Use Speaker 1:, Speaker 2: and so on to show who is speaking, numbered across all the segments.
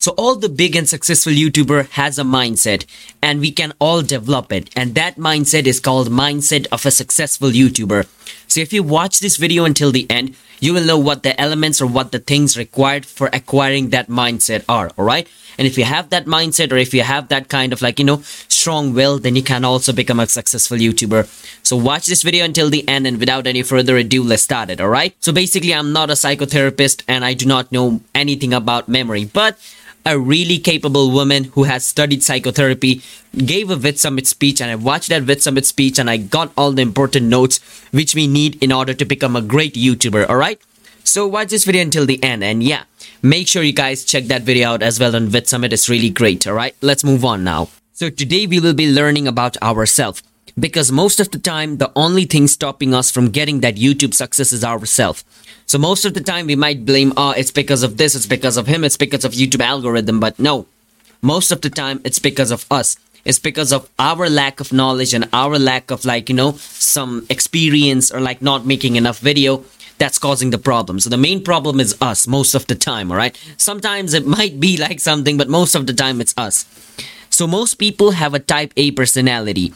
Speaker 1: So all the big and successful YouTuber has a mindset and we can all develop it. And that mindset is called mindset of a successful YouTuber. So if you watch this video until the end, you will know what the elements or what the things required for acquiring that mindset are. All right. And if you have that mindset or if you have that kind of like, you know, strong will, then you can also become a successful YouTuber. So watch this video until the end and without any further ado, let's start it. All right. So basically, I'm not a psychotherapist and I do not know anything about memory, but a really capable woman who has studied psychotherapy gave a Vid Summit speech and I watched that Vid Summit speech and I got all the important notes which we need in order to become a great YouTuber, alright? So watch this video until the end and yeah, make sure you guys check that video out as well on Vid Summit. It's really great, alright? Let's move on now. So today we will be learning about ourselves because most of the time the only thing stopping us from getting that YouTube success is ourselves. So most of the time we might blame, oh, it's because of this, it's because of him, it's because of YouTube algorithm, but no. Most of the time it's because of us. It's because of our lack of knowledge and our lack of like, you know, some experience or like not making enough video that's causing the problem. So the main problem is us most of the time, all right? Sometimes it might be like something, but most of the time it's us. So most people have a type A personality.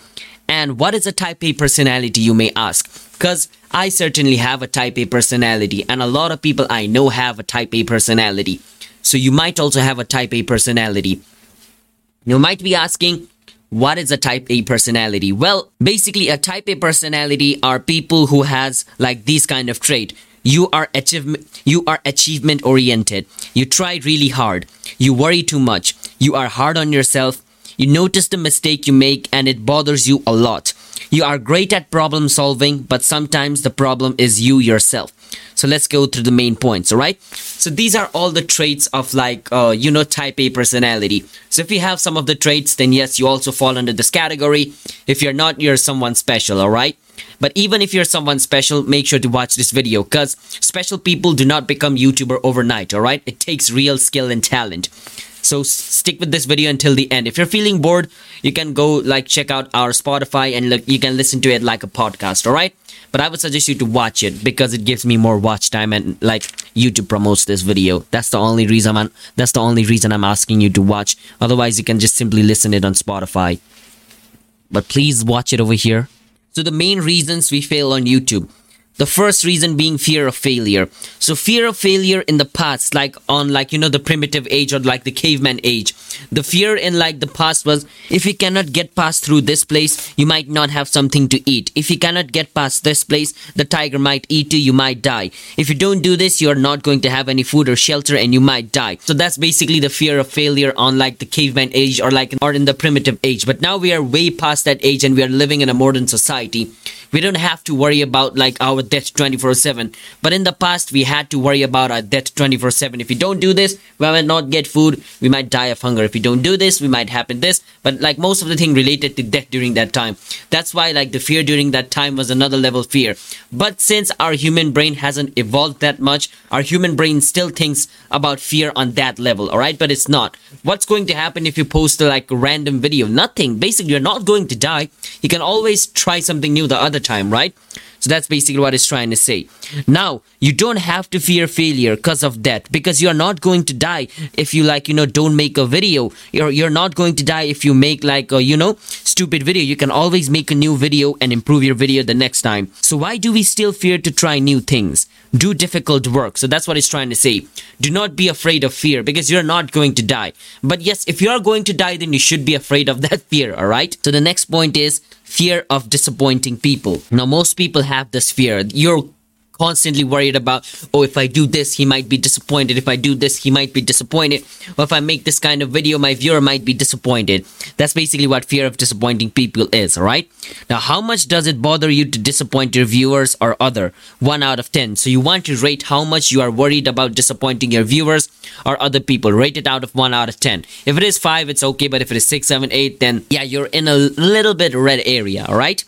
Speaker 1: And what is a type A personality, you may ask? Because I certainly have a type A personality, and a lot of people I know have a type A personality. So you might also have a type A personality. You might be asking, what is a type A personality? Well, basically a type A personality are people who has like these kind of trait. You are achievement you are achievement oriented. You try really hard. You worry too much. You are hard on yourself you notice the mistake you make and it bothers you a lot. You are great at problem solving, but sometimes the problem is you yourself. So let's go through the main points, alright? So these are all the traits of like, uh, you know, type A personality. So if you have some of the traits, then yes, you also fall under this category. If you're not, you're someone special, alright? But even if you're someone special, make sure to watch this video because special people do not become YouTuber overnight, alright? It takes real skill and talent. So stick with this video until the end. If you're feeling bored, you can go like check out our Spotify and look, you can listen to it like a podcast, alright? But I would suggest you to watch it because it gives me more watch time and like YouTube promotes this video. That's the only reason I'm that's the only reason I'm asking you to watch. Otherwise you can just simply listen it on Spotify. But please watch it over here. So the main reasons we fail on YouTube. The first reason being fear of failure. So fear of failure in the past, like on like, you know, the primitive age or like the caveman age. The fear in like the past was if you cannot get past through this place, you might not have something to eat. If you cannot get past this place, the tiger might eat you, you might die. If you don't do this, you're not going to have any food or shelter and you might die. So that's basically the fear of failure on like the caveman age or like or in the primitive age. But now we are way past that age and we are living in a modern society we don't have to worry about like our debt 24 7 but in the past we had to worry about our debt 24 7 if we don't do this we might not get food. We might die of hunger. If we don't do this we might happen this. But like most of the thing related to death during that time. That's why like the fear during that time was another level fear. But since our human brain hasn't evolved that much our human brain still thinks about fear on that level all right? But it's not. What's going to happen if you post a, like a random video? Nothing. Basically you're not going to die. You can always try something new the other time, right? So that's basically what it's trying to say. Now, you don't have to fear failure because of that because you're not going to die if you like, you know, don't make a video. You're you're not going to die if you make like a, you know, stupid video. You can always make a new video and improve your video the next time. So why do we still fear to try new things? Do difficult work. So that's what he's trying to say. Do not be afraid of fear because you're not going to die. But yes, if you are going to die, then you should be afraid of that fear, alright? So the next point is fear of disappointing people. Now, most people have this fear. You're constantly worried about, oh, if I do this, he might be disappointed. If I do this, he might be disappointed. Or if I make this kind of video, my viewer might be disappointed. That's basically what fear of disappointing people is, right? Now, how much does it bother you to disappoint your viewers or other? 1 out of 10. So you want to rate how much you are worried about disappointing your viewers or other people. Rate it out of 1 out of 10. If it is 5, it's okay. But if it is 6, 7, 8, then yeah, you're in a little bit red area, alright?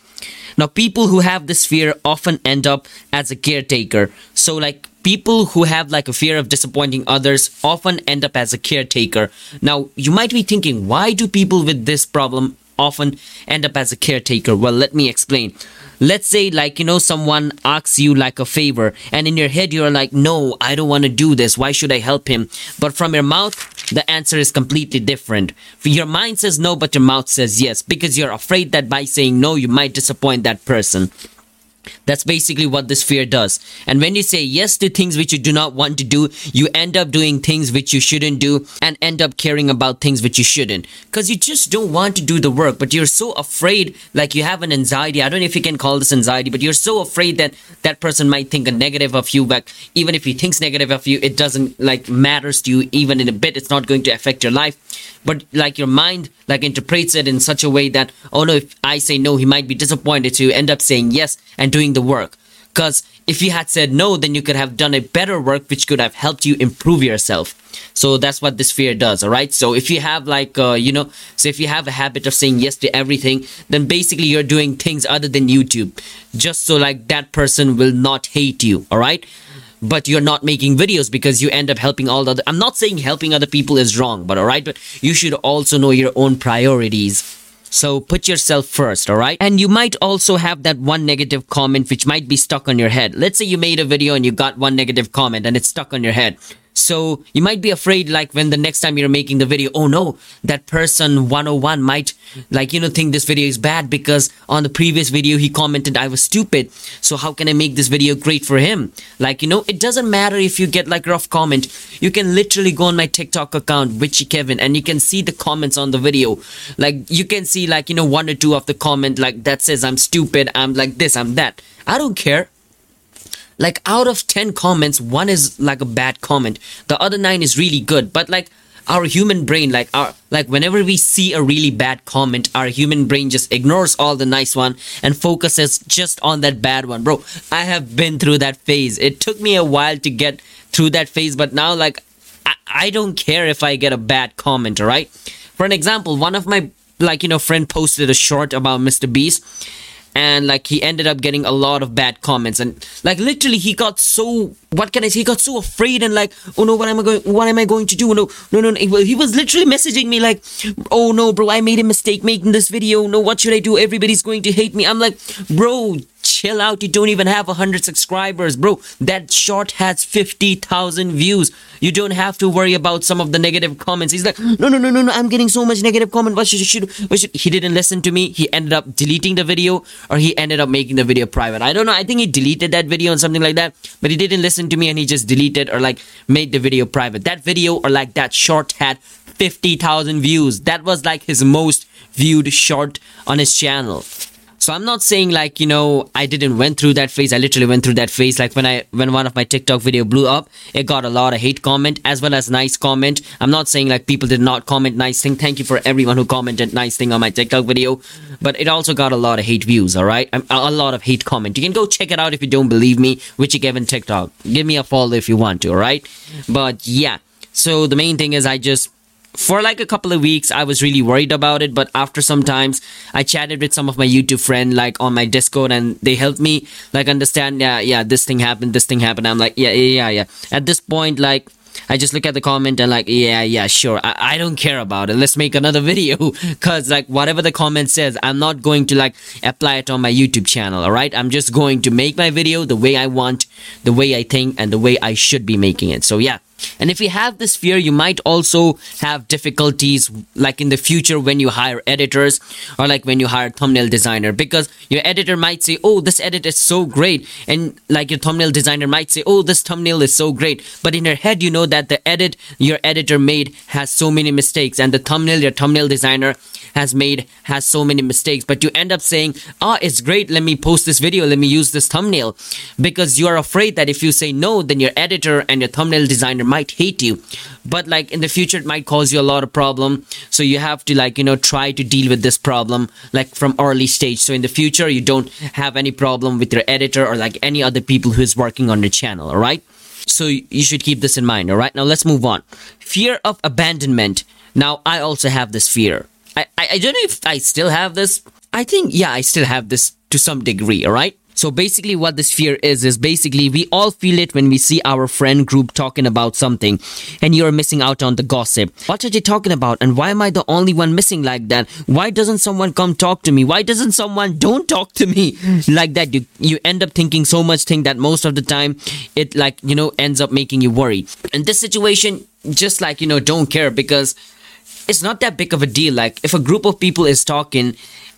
Speaker 1: Now, people who have this fear often end up as a caretaker. So, like, people who have like a fear of disappointing others often end up as a caretaker. Now, you might be thinking, why do people with this problem often end up as a caretaker? Well, let me explain. Let's say like you know someone asks you like a favor and in your head you're like no i don't want to do this. Why should i help him? But from your mouth the answer is completely different. Your mind says no but your mouth says yes because you're afraid that by saying no you might disappoint that person that's basically what this fear does. And when you say yes to things which you do not want to do, you end up doing things which you shouldn't do and end up caring about things which you shouldn't. Because you just don't want to do the work, but you're so afraid, like you have an anxiety. I don't know if you can call this anxiety, but you're so afraid that that person might think a negative of you. But even if he thinks negative of you, it doesn't like matters to you even in a bit. It's not going to affect your life. But like your mind like interprets it in such a way that, oh no, if I say no, he might be disappointed. So you end up saying yes and doing the work. Because if you had said no, then you could have done a better work, which could have helped you improve yourself. So that's what this fear does, all right? So if you have like, uh, you know, so if you have a habit of saying yes to everything, then basically you're doing things other than YouTube, just so like that person will not hate you, all right? But you're not making videos because you end up helping all the other i'm not saying helping other people is wrong but all right but you should also know your own priorities so put yourself first, alright? And you might also have that one negative comment which might be stuck on your head. Let's say you made a video and you got one negative comment and it's stuck on your head. So you might be afraid like when the next time you're making the video, oh no, that person 101 might like, you know, think this video is bad because on the previous video he commented I was stupid. So how can I make this video great for him? Like, you know, it doesn't matter if you get like rough comment. You can literally go on my TikTok account, Witchey Kevin, and you can see the comments on the video. Like you can see like, you know, one or two of the comment like that says I'm stupid, I'm like this, I'm that. I don't care like out of 10 comments one is like a bad comment. The other 9 is really good. But like our human brain like our like whenever we see a really bad comment our human brain just ignores all the nice one and focuses just on that bad one. Bro i have been through that phase. It took me a while to get through that phase but now like i, I don't care if i get a bad comment all right? For an example one of my like you know friend posted a short about mr beast and like he ended up getting a lot of bad comments and like literally he got so what can I say? He got so afraid and like, oh no, what am I going? What am I going to do? No, no, no, no. He was literally messaging me like, oh no, bro, I made a mistake making this video. No, what should I do? Everybody's going to hate me. I'm like, bro, chill out. You don't even have 100 subscribers, bro. That short has 50,000 views. You don't have to worry about some of the negative comments. He's like, no, no, no, no, no. I'm getting so much negative comment. What should, should, what should? He didn't listen to me. He ended up deleting the video or he ended up making the video private. I don't know. I think he deleted that video and something like that, but he didn't listen to me and he just deleted or like made the video private. That video or like that short had 50,000 views. That was like his most viewed short on his channel. So I'm not saying like, you know, I didn't went through that phase. I literally went through that phase. Like when I, when one of my TikTok video blew up, it got a lot of hate comment as well as nice comment. I'm not saying like people did not comment nice thing. Thank you for everyone who commented nice thing on my TikTok video. But it also got a lot of hate views, alright? A, a lot of hate comment. You can go check it out if you don't believe me, Witchey Kevin TikTok. Give me a follow if you want to, alright? But yeah. So the main thing is I just for like a couple of weeks i was really worried about it but after some times i chatted with some of my youtube friend like on my discord and they helped me like understand yeah yeah this thing happened this thing happened i'm like yeah yeah yeah at this point like I just look at the comment and like, yeah, yeah, sure. I, I don't care about it. Let's make another video. Cause like whatever the comment says, I'm not going to like apply it on my YouTube channel. All right. I'm just going to make my video the way I want, the way I think and the way I should be making it. So yeah. And if you have this fear, you might also have difficulties like in the future when you hire editors or like when you hire thumbnail designer because your editor might say, oh, this edit is so great. And like your thumbnail designer might say, oh, this thumbnail is so great. But in your head, you know that the edit your editor made has so many mistakes and the thumbnail your thumbnail designer has made has so many mistakes. But you end up saying, ah, oh, it's great. Let me post this video. Let me use this thumbnail because you are afraid that if you say no, then your editor and your thumbnail designer might hate you but like in the future it might cause you a lot of problem. So you have to like you know try to deal with this problem like from early stage. So in the future you don't have any problem with your editor or like any other people who is working on your channel all right? So you should keep this in mind all right? Now let's move on. Fear of abandonment. Now i also have this fear. I i, I don't know if i still have this. I think yeah i still have this to some degree all right So basically what this fear is, is basically we all feel it when we see our friend group talking about something and you're missing out on the gossip. What are they talking about? And why am I the only one missing like that? Why doesn't someone come talk to me? Why doesn't someone don't talk to me like that? You, you end up thinking so much thing that most of the time it like, you know, ends up making you worry. In this situation, just like, you know, don't care because it's not that big of a deal. Like if a group of people is talking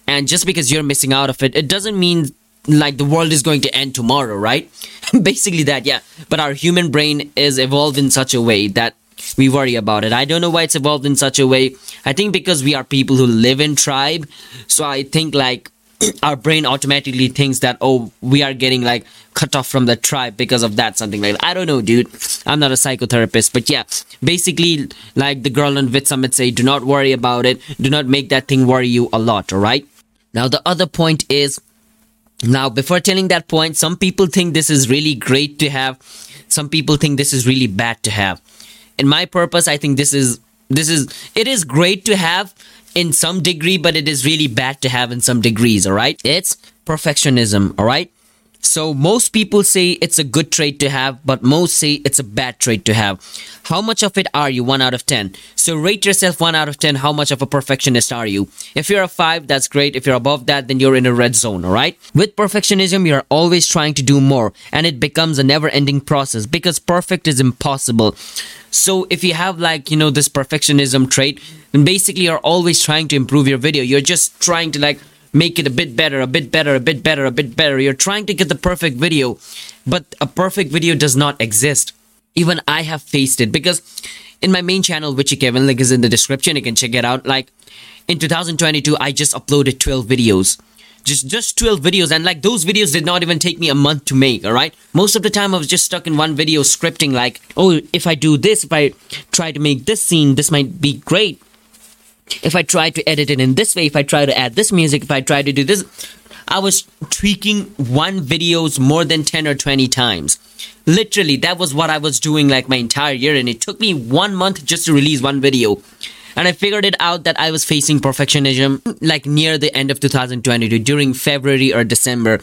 Speaker 1: and just because you're missing out of it, it doesn't mean like the world is going to end tomorrow, right? Basically that, yeah. But our human brain is evolved in such a way that we worry about it. I don't know why it's evolved in such a way. I think because we are people who live in tribe. So I think like our brain automatically thinks that oh we are getting like cut off from the tribe because of that something like that. I don't know dude I'm not a psychotherapist but yeah basically like the girl on Vid Summit say do not worry about it do not make that thing worry you a lot alright now the other point is now, before telling that point, some people think this is really great to have. Some people think this is really bad to have. In my purpose, I think this is this is it is great to have in some degree, but it is really bad to have in some degrees. All right, it's perfectionism. All right, so most people say it's a good trait to have, but most say it's a bad trait to have. How much of it are you? 1 out of 10. So rate yourself 1 out of 10. How much of a perfectionist are you? If you're a 5, that's great. If you're above that, then you're in a red zone, alright? With perfectionism, you're always trying to do more, and it becomes a never ending process because perfect is impossible. So if you have like, you know, this perfectionism trait, then basically you're always trying to improve your video. You're just trying to like make it a bit better, a bit better, a bit better, a bit better. You're trying to get the perfect video, but a perfect video does not exist. Even I have faced it because in my main channel, which Witchey Kevin, link is in the description. You can check it out. Like in 2022, I just uploaded 12 videos. Just, just 12 videos and like those videos did not even take me a month to make all right most of the time i was just stuck in one video scripting like oh if i do this if i try to make this scene this might be great if I try to edit it in this way, if I try to add this music, if I try to do this, I was tweaking one videos more than 10 or 20 times. Literally, that was what I was doing like my entire year and it took me one month just to release one video. And I figured it out that I was facing perfectionism like near the end of 2022 during February or December.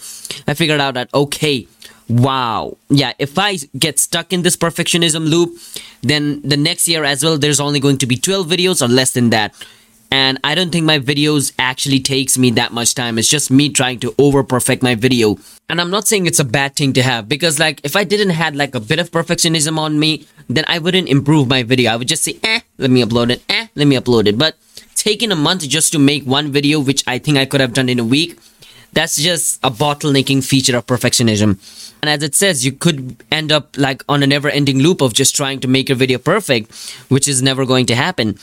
Speaker 1: I figured out that okay, wow. Yeah if i get stuck in this perfectionism loop then the next year as well there's only going to be 12 videos or less than that. And i don't think my videos actually takes me that much time. It's just me trying to over perfect my video. And i'm not saying it's a bad thing to have because like if i didn't had like a bit of perfectionism on me then i wouldn't improve my video. I would just say eh let me upload it. Eh let me upload it. But taking a month just to make one video which i think i could have done in a week that's just a bottlenecking feature of perfectionism and as it says, you could end up like on a never ending loop of just trying to make your video perfect, which is never going to happen.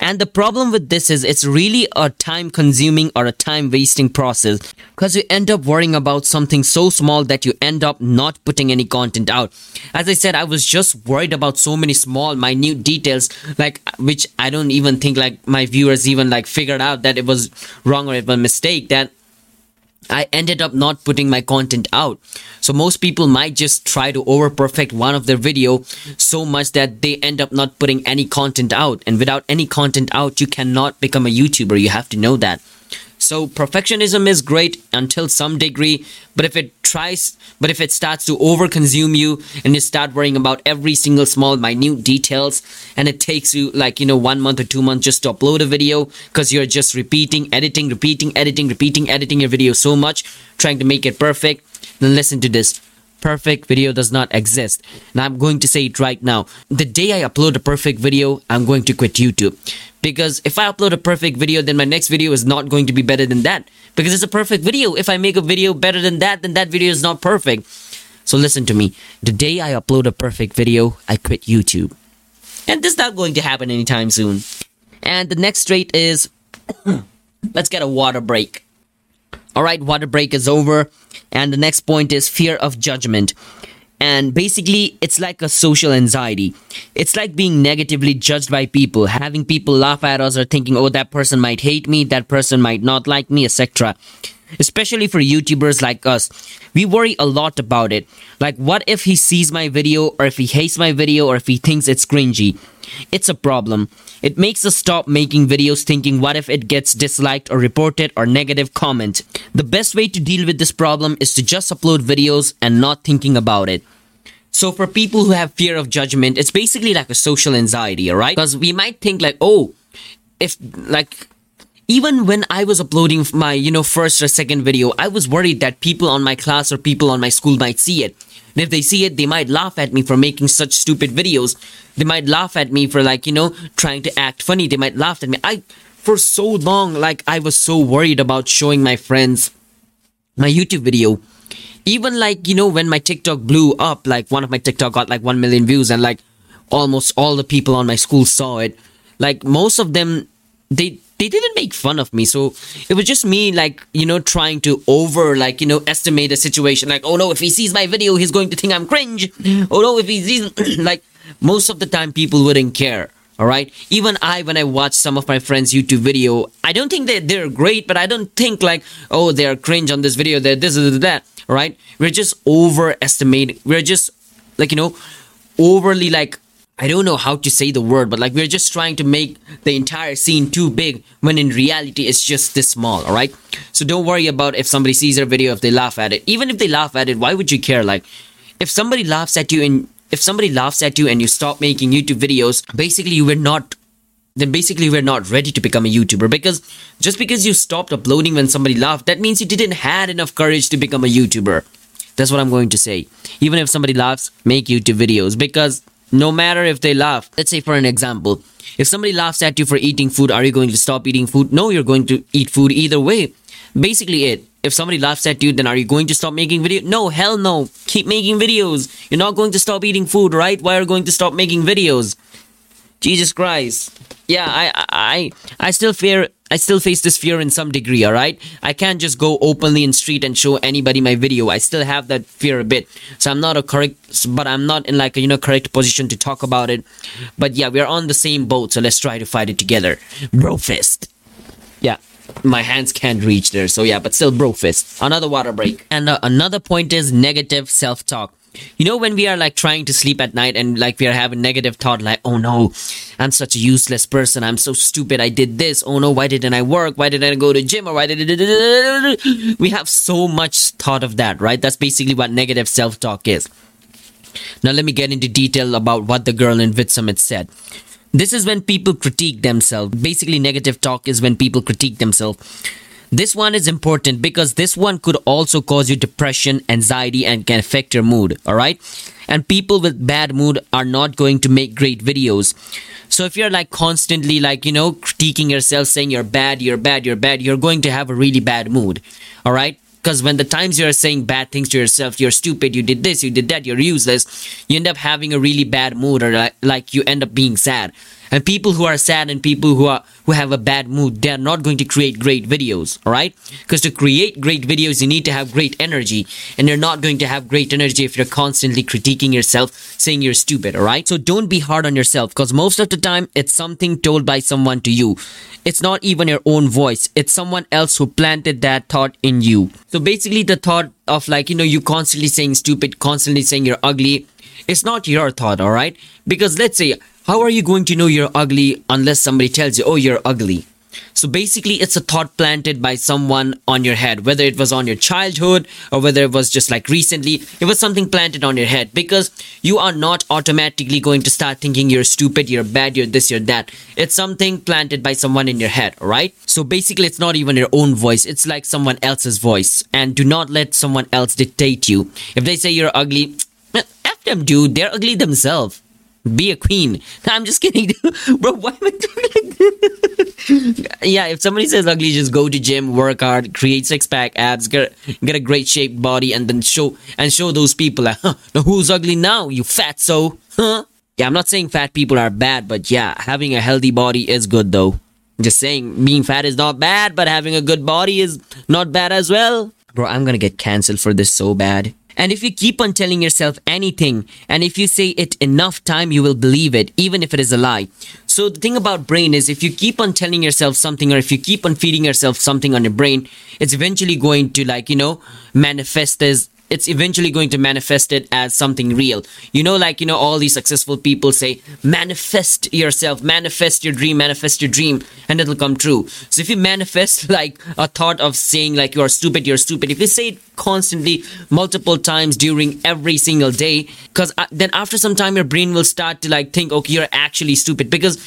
Speaker 1: And the problem with this is it's really a time consuming or a time wasting process because you end up worrying about something so small that you end up not putting any content out. As I said, I was just worried about so many small, minute details, like which I don't even think like my viewers even like figured out that it was wrong or it was a mistake that I ended up not putting my content out. So most people might just try to over perfect one of their video so much that they end up not putting any content out. And without any content out, you cannot become a YouTuber. You have to know that. So perfectionism is great until some degree, but if it tries, but if it starts to overconsume you and you start worrying about every single small minute details and it takes you like, you know, one month or two months just to upload a video because you're just repeating, editing, repeating, editing, repeating, editing your video so much, trying to make it perfect, then listen to this perfect video does not exist. And I'm going to say it right now. The day I upload a perfect video, I'm going to quit YouTube. Because if I upload a perfect video, then my next video is not going to be better than that. Because it's a perfect video. If I make a video better than that, then that video is not perfect. So listen to me. The day I upload a perfect video, I quit YouTube. And this is not going to happen anytime soon. And the next trait is let's get a water break. Alright, water break is over. And the next point is fear of judgment. And basically, it's like a social anxiety. It's like being negatively judged by people, having people laugh at us or thinking, oh, that person might hate me, that person might not like me, etc. especially for YouTubers like us. We worry a lot about it. Like, what if he sees my video, or if he hates my video, or if he thinks it's cringy? It's a problem. It makes us stop making videos thinking, what if it gets disliked, or reported, or negative comment? The best way to deal with this problem is to just upload videos and not thinking about it. So for people who have fear of judgment, it's basically like a social anxiety, alright? Because we might think like, oh, if like even when I was uploading my, you know, first or second video, I was worried that people on my class or people on my school might see it. And if they see it, they might laugh at me for making such stupid videos. They might laugh at me for like, you know, trying to act funny. They might laugh at me. I, for so long, like, I was so worried about showing my friends my YouTube video. Even like, you know, when my TikTok blew up, like one of my TikTok got like 1 million views and like almost all the people on my school saw it. Like most of them, they they didn't make fun of me. So it was just me like you know trying to over like you know estimate the situation. Like oh no if he sees my video he's going to think i'm cringe. Oh no if he sees like most of the time people wouldn't care all right even i when i watch some of my friends youtube video i don't think that they're great but i don't think like oh they're cringe on this video they're this or that all right we're just overestimating we're just like you know overly like I don't know how to say the word, but like we're just trying to make the entire scene too big when in reality it's just this small, alright? So don't worry about if somebody sees your video, if they laugh at it. Even if they laugh at it, why would you care? Like, if somebody laughs at you and if somebody laughs at you and you stop making YouTube videos, basically you were not then basically we're not ready to become a YouTuber because just because you stopped uploading when somebody laughed, that means you didn't had enough courage to become a YouTuber. That's what I'm going to say. Even if somebody laughs, make YouTube videos because no matter if they laugh. Let's say, for an example, if somebody laughs at you for eating food, are you going to stop eating food? No, you're going to eat food either way. Basically, it. If somebody laughs at you, then are you going to stop making videos? No, hell no. Keep making videos. You're not going to stop eating food, right? Why are you going to stop making videos? Jesus Christ. Yeah, I, I, I still fear I still face this fear in some degree, alright? I can't just go openly in street and show anybody my video. I still have that fear a bit. So I'm not a correct, but I'm not in like a, you know, correct position to talk about it. But yeah, we're on the same boat, so let's try to fight it together. Bro fist. Yeah my hands can't reach there. So yeah but still bro fist. Another water break. And uh, another point is negative self-talk. You know when we are like trying to sleep at night and like we are having negative thought like oh no i'm such a useless person. I'm so stupid. I did this. Oh no why didn't i work? Why didn't i go to gym? Or why did we have so much thought of that right? That's basically what negative self-talk is. Now let me get into detail about what the girl in Vid Summit said this is when people critique themselves basically negative talk is when people critique themselves this one is important because this one could also cause you depression, anxiety, and can affect your mood. Alright? And people with bad mood are not going to make great videos. So if you're like constantly like, you know, critiquing yourself, saying you're bad, you're bad, you're bad, you're going to have a really bad mood. Alright? Because when the times you're saying bad things to yourself, you're stupid, you did this, you did that, you're useless, you end up having a really bad mood or like, like you end up being sad and people who are sad and people who are who have a bad mood they're not going to create great videos all right because to create great videos you need to have great energy. And you're not going to have great energy if you're constantly critiquing yourself saying you're stupid all right so don't be hard on yourself because most of the time it's something told by someone to you. It's not even your own voice. It's someone else who planted that thought in you. So basically the thought of like you know you constantly saying stupid constantly saying you're ugly it's not your thought all right because let's say how are you going to know you're ugly unless somebody tells you, oh, you're ugly? So basically, it's a thought planted by someone on your head, whether it was on your childhood or whether it was just like recently, it was something planted on your head because you are not automatically going to start thinking you're stupid, you're bad, you're this, you're that. It's something planted by someone in your head, right? So basically, it's not even your own voice, it's like someone else's voice. And do not let someone else dictate you. If they say you're ugly, F them, dude, they're ugly themselves be a queen. I'm just kidding, bro. Why am I talking like yeah, if somebody says ugly, just go to gym, work hard, create six pack abs, get get a great shaped body, and then show and show those people like, huh, who's ugly now? You fat so, huh? Yeah, I'm not saying fat people are bad, but yeah, having a healthy body is good though. Just saying, being fat is not bad, but having a good body is not bad as well. Bro, I'm gonna get cancelled for this so bad. And if you keep on telling yourself anything, and if you say it enough time, you will believe it, even if it is a lie. So the thing about brain is if you keep on telling yourself something or if you keep on feeding yourself something on your brain, it's eventually going to like, you know, manifest as it's eventually going to manifest it as something real. You know, like, you know, all these successful people say, manifest yourself, manifest your dream, manifest your dream, and it'll come true. So if you manifest like a thought of saying like you're stupid, you're stupid, if you say it constantly multiple times during every single day, because uh, then after some time your brain will start to like think, okay, you're actually stupid because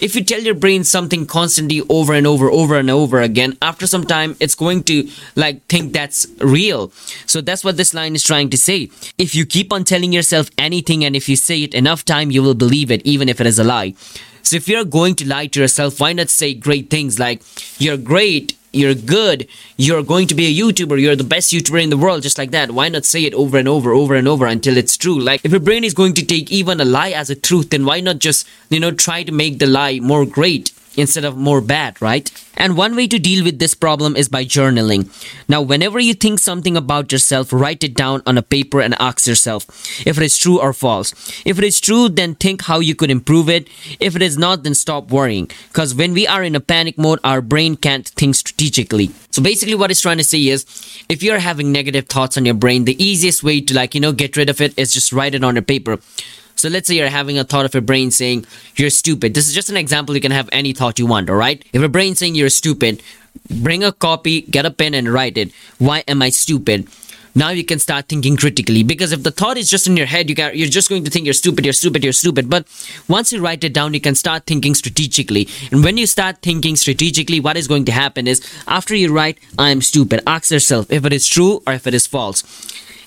Speaker 1: if you tell your brain something constantly over and over over and over again after some time it's going to like think that's real. So that's what this line is trying to say. If you keep on telling yourself anything and if you say it enough time you will believe it even if it is a lie. So if you're going to lie to yourself why not say great things? Like you're great you're good you're going to be a youtuber you're the best youtuber in the world just like that. Why not say it over and over over and over until it's true? Like if your brain is going to take even a lie as a truth then why not just you know try to make the lie more great instead of more bad, right? And one way to deal with this problem is by journaling. Now, whenever you think something about yourself, write it down on a paper and ask yourself if it is true or false. If it is true, then think how you could improve it. If it is not, then stop worrying. Because when we are in a panic mode, our brain can't think strategically. So basically, what it's trying to say is if you're having negative thoughts on your brain, the easiest way to, like, you know, get rid of it is just write it on a paper. So let's say you're having a thought of your brain saying you're stupid. This is just an example. You can have any thought you want, all right? If your brain saying you're stupid, bring a copy, get a pen and write it. Why am I stupid? Now you can start thinking critically because if the thought is just in your head, you got, you're just going to think you're stupid, you're stupid, you're stupid. But once you write it down, you can start thinking strategically. And when you start thinking strategically, what is going to happen is after you write, I am stupid, ask yourself if it is true or if it is false.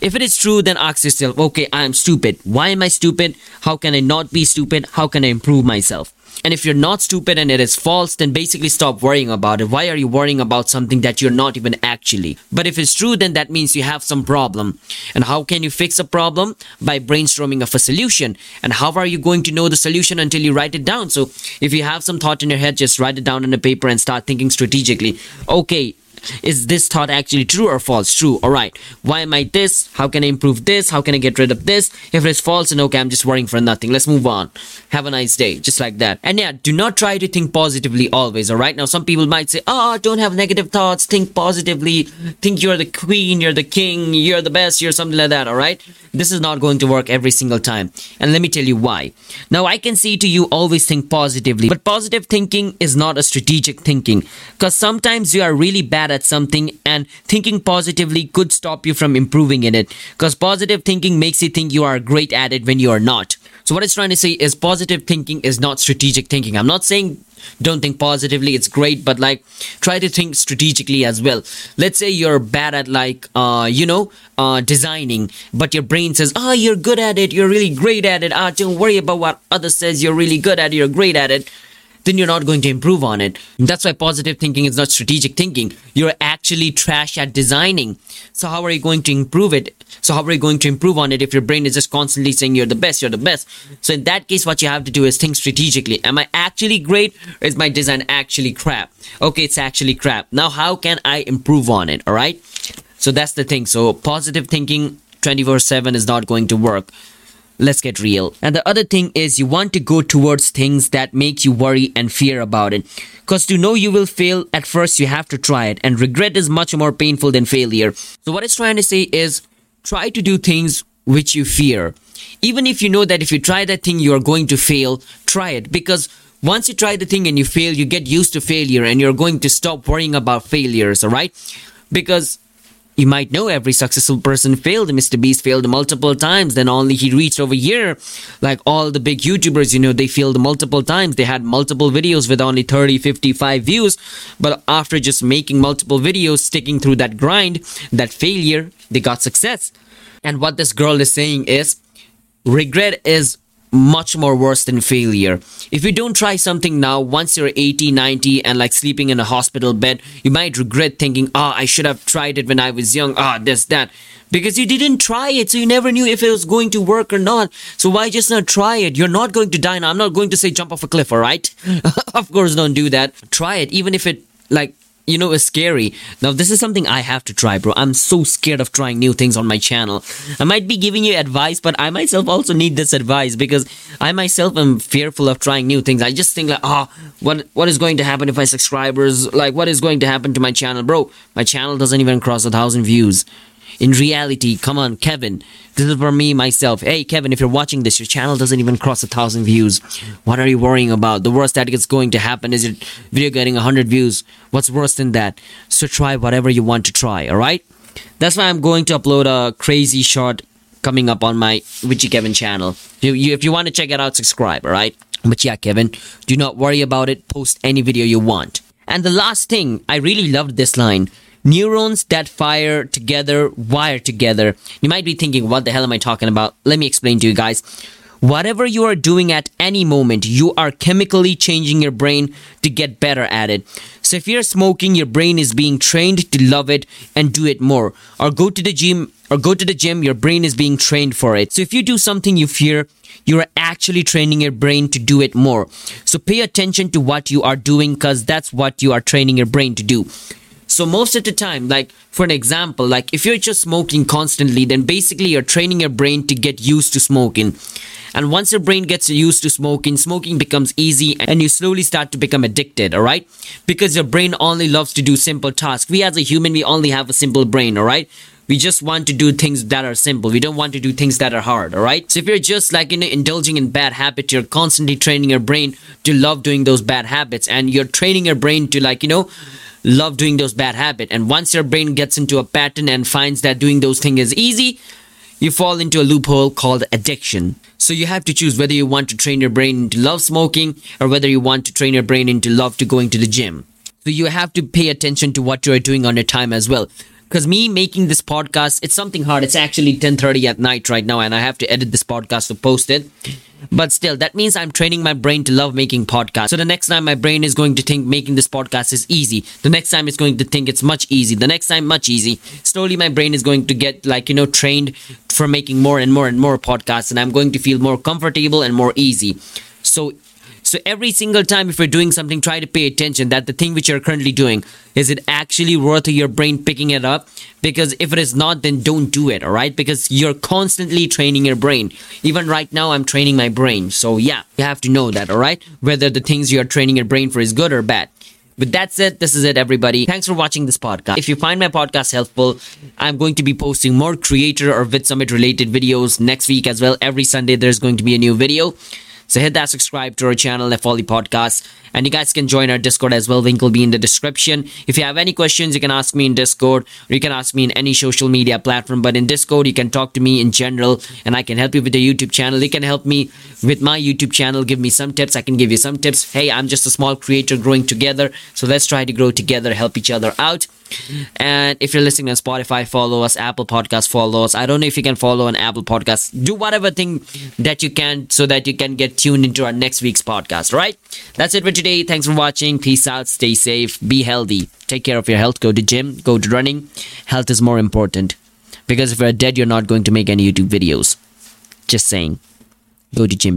Speaker 1: If it is true, then ask yourself, okay, I am stupid. Why am I stupid? How can I not be stupid? How can I improve myself? And if you're not stupid and it is false, then basically stop worrying about it. Why are you worrying about something that you're not even actually? But if it's true, then that means you have some problem. And how can you fix a problem? By brainstorming of a solution. And how are you going to know the solution until you write it down? So if you have some thought in your head, just write it down on a paper and start thinking strategically. Okay, is this thought actually true or false? True. All right. Why am I this? How can I improve this? How can I get rid of this? If it's false, then okay, I'm just worrying for nothing. Let's move on. Have a nice day. Just like that. And yeah, do not try to think positively always. All right. Now, some people might say, oh, don't have negative thoughts. Think positively. Think you're the queen, you're the king, you're the best, you're something like that. All right. This is not going to work every single time. And let me tell you why. Now, I can say to you, always think positively. But positive thinking is not a strategic thinking. Because sometimes you are really bad at something and thinking positively could stop you from improving in it. Because positive thinking makes you think you are great at it when you are not. So what it's trying to say is positive thinking is not strategic thinking. I'm not saying don't think positively it's great but like try to think strategically as well. Let's say you're bad at like uh you know uh designing but your brain says oh you're good at it you're really great at it. Ah don't worry about what others says you're really good at it you're great at it then you're not going to improve on it. That's why positive thinking is not strategic thinking. You're actually trash at designing. So how are you going to improve it? So how are you going to improve on it if your brain is just constantly saying you're the best, you're the best? So in that case, what you have to do is think strategically. Am I actually great or is my design actually crap? Okay, it's actually crap. Now how can I improve on it? All right. So that's the thing. So positive thinking 24 7 is not going to work let's get real. And the other thing is you want to go towards things that make you worry and fear about it. Because to know you will fail at first you have to try it and regret is much more painful than failure. So what it's trying to say is try to do things which you fear. Even if you know that if you try that thing you are going to fail, try it because once you try the thing and you fail, you get used to failure and you're going to stop worrying about failures, alright? Because you might know every successful person failed. Mr. Beast failed multiple times. Then only he reached over here. Like all the big YouTubers, you know, they failed multiple times. They had multiple videos with only 30, 55 views. But after just making multiple videos, sticking through that grind, that failure, they got success. And what this girl is saying is, regret is much more worse than failure. If you don't try something now, once you're 80, 90 and like sleeping in a hospital bed, you might regret thinking, ah, oh, I should have tried it when I was young, ah, oh, this, that. Because you didn't try it, so you never knew if it was going to work or not. So why just not try it? You're not going to die now. I'm not going to say jump off a cliff, alright? of course, don't do that. Try it, even if it, like, you know is scary. Now this is something i have to try bro. I'm so scared of trying new things on my channel. I might be giving you advice but i myself also need this advice because i myself am fearful of trying new things. I just think like oh what what is going to happen if my subscribers? Like what is going to happen to my channel? Bro my channel doesn't even cross a thousand views in reality, come on, Kevin. This is for me, myself. Hey, Kevin, if you're watching this, your channel doesn't even cross a thousand views. What are you worrying about? The worst that is going to happen is your video getting a hundred views. What's worse than that? So try whatever you want to try, alright? That's why I'm going to upload a crazy short coming up on my Witchey Kevin channel. If you, if you want to check it out, subscribe, alright? But yeah, Kevin, do not worry about it. Post any video you want. And the last thing, I really loved this line. Neurons that fire together wire together. You might be thinking, what the hell am I talking about? Let me explain to you guys. Whatever you are doing at any moment, you are chemically changing your brain to get better at it. So if you're smoking, your brain is being trained to love it and do it more. Or go to the gym, or go to the gym, your brain is being trained for it. So if you do something you fear, you are actually training your brain to do it more. So pay attention to what you are doing because that's what you are training your brain to do. So most of the time, like for an example, like if you're just smoking constantly, then basically you're training your brain to get used to smoking. And once your brain gets used to smoking, smoking becomes easy and you slowly start to become addicted, alright? Because your brain only loves to do simple tasks. We as a human, we only have a simple brain, alright? We just want to do things that are simple. We don't want to do things that are hard, alright? So if you're just like, you know, indulging in bad habits, you're constantly training your brain to love doing those bad habits and you're training your brain to like, you know, love doing those bad habits. And once your brain gets into a pattern and finds that doing those things is easy, you fall into a loophole called addiction. So you have to choose whether you want to train your brain to love smoking or whether you want to train your brain into love to going to the gym. So you have to pay attention to what you are doing on your time as well because me making this podcast it's something hard. It's actually 10:30 at night right now and i have to edit this podcast to post it. But still that means i'm training my brain to love making podcasts. So the next time my brain is going to think making this podcast is easy. The next time it's going to think it's much easy. The next time much easy. Slowly my brain is going to get like you know trained for making more and more and more podcasts and i'm going to feel more comfortable and more easy. So so every single time if you're doing something, try to pay attention that the thing which you're currently doing, is it actually worth your brain picking it up? Because if it is not, then don't do it, alright? Because you're constantly training your brain. Even right now, I'm training my brain. So yeah, you have to know that, alright? Whether the things you're training your brain for is good or bad. But that's it. This is it, everybody. Thanks for watching this podcast. If you find my podcast helpful, I'm going to be posting more creator or VidSummit related videos next week as well. Every Sunday, there's going to be a new video. So hit that subscribe to our channel, the Folly Podcast. And you guys can join our Discord as well. Link will be in the description. If you have any questions, you can ask me in Discord or you can ask me in any social media platform. But in Discord, you can talk to me in general and I can help you with the YouTube channel. You can help me with my YouTube channel. Give me some tips. I can give you some tips. Hey, I'm just a small creator growing together. So let's try to grow together, help each other out. And if you're listening on Spotify, follow us. Apple Podcast, follow us. I don't know if you can follow on Apple Podcast. Do whatever thing that you can so that you can get tuned into our next week's podcast. Right? That's it for today. Thanks for watching. Peace out. Stay safe. Be healthy. Take care of your health. Go to gym. Go to running. Health is more important. Because if you're dead, you're not going to make any YouTube videos. Just saying. Go to gym.